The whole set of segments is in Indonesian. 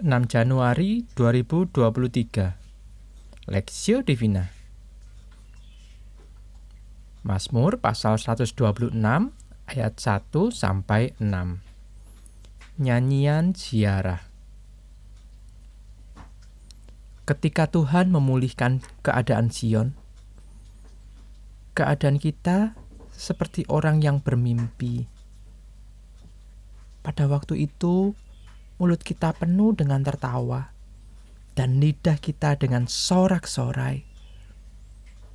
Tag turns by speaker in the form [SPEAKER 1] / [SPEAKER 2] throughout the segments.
[SPEAKER 1] 6 Januari 2023 Lexio Divina. Mazmur pasal 126 ayat 1 sampai 6 Nyanyian ziarah. Ketika Tuhan memulihkan keadaan Sion keadaan kita seperti orang yang bermimpi. Pada waktu itu mulut kita penuh dengan tertawa, dan lidah kita dengan sorak-sorai.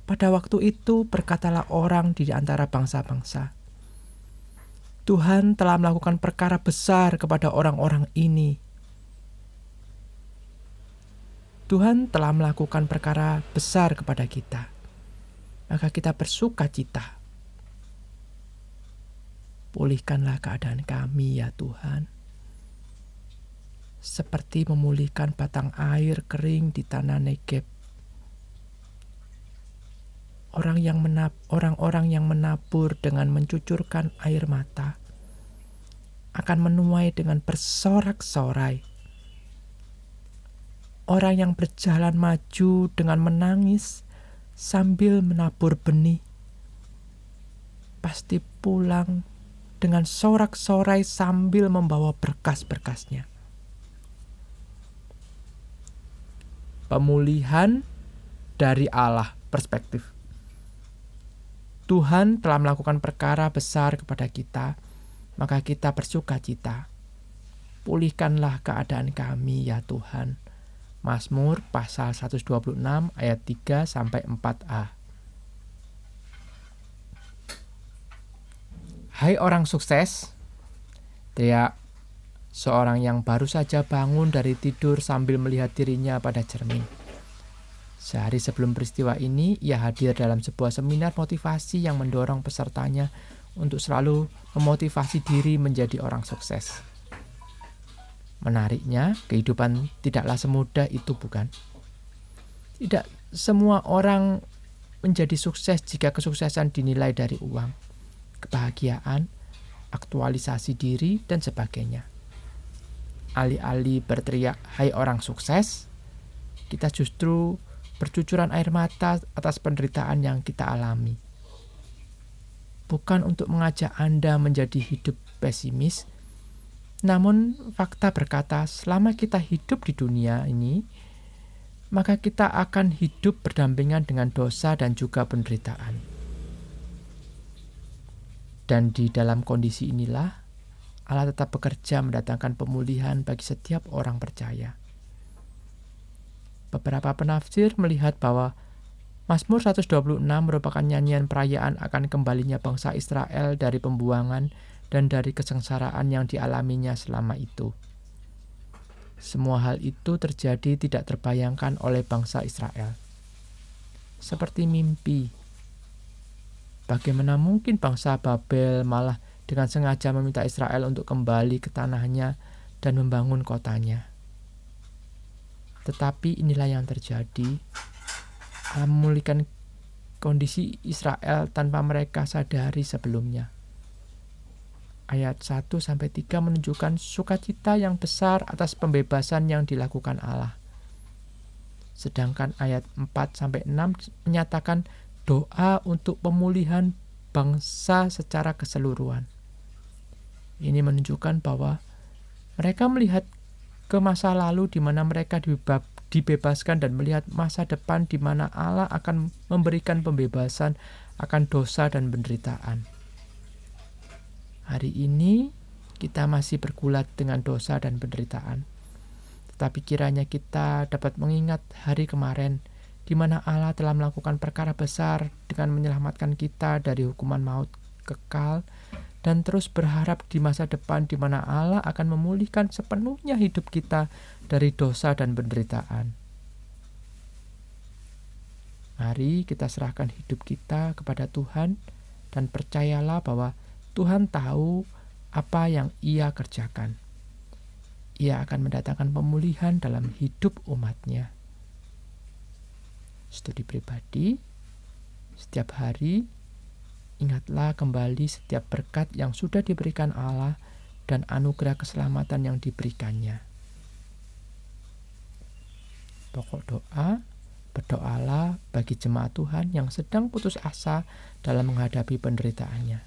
[SPEAKER 1] Pada waktu itu berkatalah orang di antara bangsa-bangsa, Tuhan telah melakukan perkara besar kepada orang-orang ini. Tuhan telah melakukan perkara besar kepada kita, maka kita bersuka cita. Pulihkanlah keadaan kami, ya Tuhan seperti memulihkan batang air kering di tanah Negeb. Orang yang menab, orang-orang yang menabur dengan mencucurkan air mata akan menuai dengan bersorak-sorai. Orang yang berjalan maju dengan menangis sambil menabur benih pasti pulang dengan sorak-sorai sambil membawa berkas-berkasnya. Pemulihan dari Allah perspektif. Tuhan telah melakukan perkara besar kepada kita, maka kita bersuka cita. Pulihkanlah keadaan kami ya Tuhan. Mazmur pasal 126 ayat 3 sampai 4a. Hai orang sukses, teriak seorang yang baru saja bangun dari tidur sambil melihat dirinya pada cermin. Sehari sebelum peristiwa ini, ia hadir dalam sebuah seminar motivasi yang mendorong pesertanya untuk selalu memotivasi diri menjadi orang sukses. Menariknya, kehidupan tidaklah semudah itu, bukan? Tidak semua orang menjadi sukses jika kesuksesan dinilai dari uang, kebahagiaan, aktualisasi diri, dan sebagainya alih-alih berteriak, "Hai orang sukses!" kita justru bercucuran air mata atas penderitaan yang kita alami. Bukan untuk mengajak Anda menjadi hidup pesimis, namun fakta berkata, selama kita hidup di dunia ini, maka kita akan hidup berdampingan dengan dosa dan juga penderitaan. Dan di dalam kondisi inilah Allah tetap bekerja mendatangkan pemulihan bagi setiap orang percaya. Beberapa penafsir melihat bahwa Mazmur 126 merupakan nyanyian perayaan akan kembalinya bangsa Israel dari pembuangan dan dari kesengsaraan yang dialaminya selama itu. Semua hal itu terjadi tidak terbayangkan oleh bangsa Israel. Seperti mimpi. Bagaimana mungkin bangsa Babel malah dengan sengaja meminta Israel untuk kembali ke tanahnya dan membangun kotanya. Tetapi inilah yang terjadi. Allah memulihkan kondisi Israel tanpa mereka sadari sebelumnya. Ayat 1 sampai 3 menunjukkan sukacita yang besar atas pembebasan yang dilakukan Allah. Sedangkan ayat 4 sampai 6 menyatakan doa untuk pemulihan bangsa secara keseluruhan. Ini menunjukkan bahwa mereka melihat ke masa lalu di mana mereka dibebaskan dan melihat masa depan di mana Allah akan memberikan pembebasan akan dosa dan penderitaan. Hari ini kita masih bergulat dengan dosa dan penderitaan. Tetapi kiranya kita dapat mengingat hari kemarin di mana Allah telah melakukan perkara besar dengan menyelamatkan kita dari hukuman maut kekal dan terus berharap di masa depan di mana Allah akan memulihkan sepenuhnya hidup kita dari dosa dan penderitaan. Mari kita serahkan hidup kita kepada Tuhan dan percayalah bahwa Tuhan tahu apa yang Ia kerjakan. Ia akan mendatangkan pemulihan dalam hidup umatnya. Studi pribadi, setiap hari Ingatlah kembali setiap berkat yang sudah diberikan Allah dan anugerah keselamatan yang diberikannya. Pokok doa, berdoalah bagi jemaat Tuhan yang sedang putus asa dalam menghadapi penderitaannya.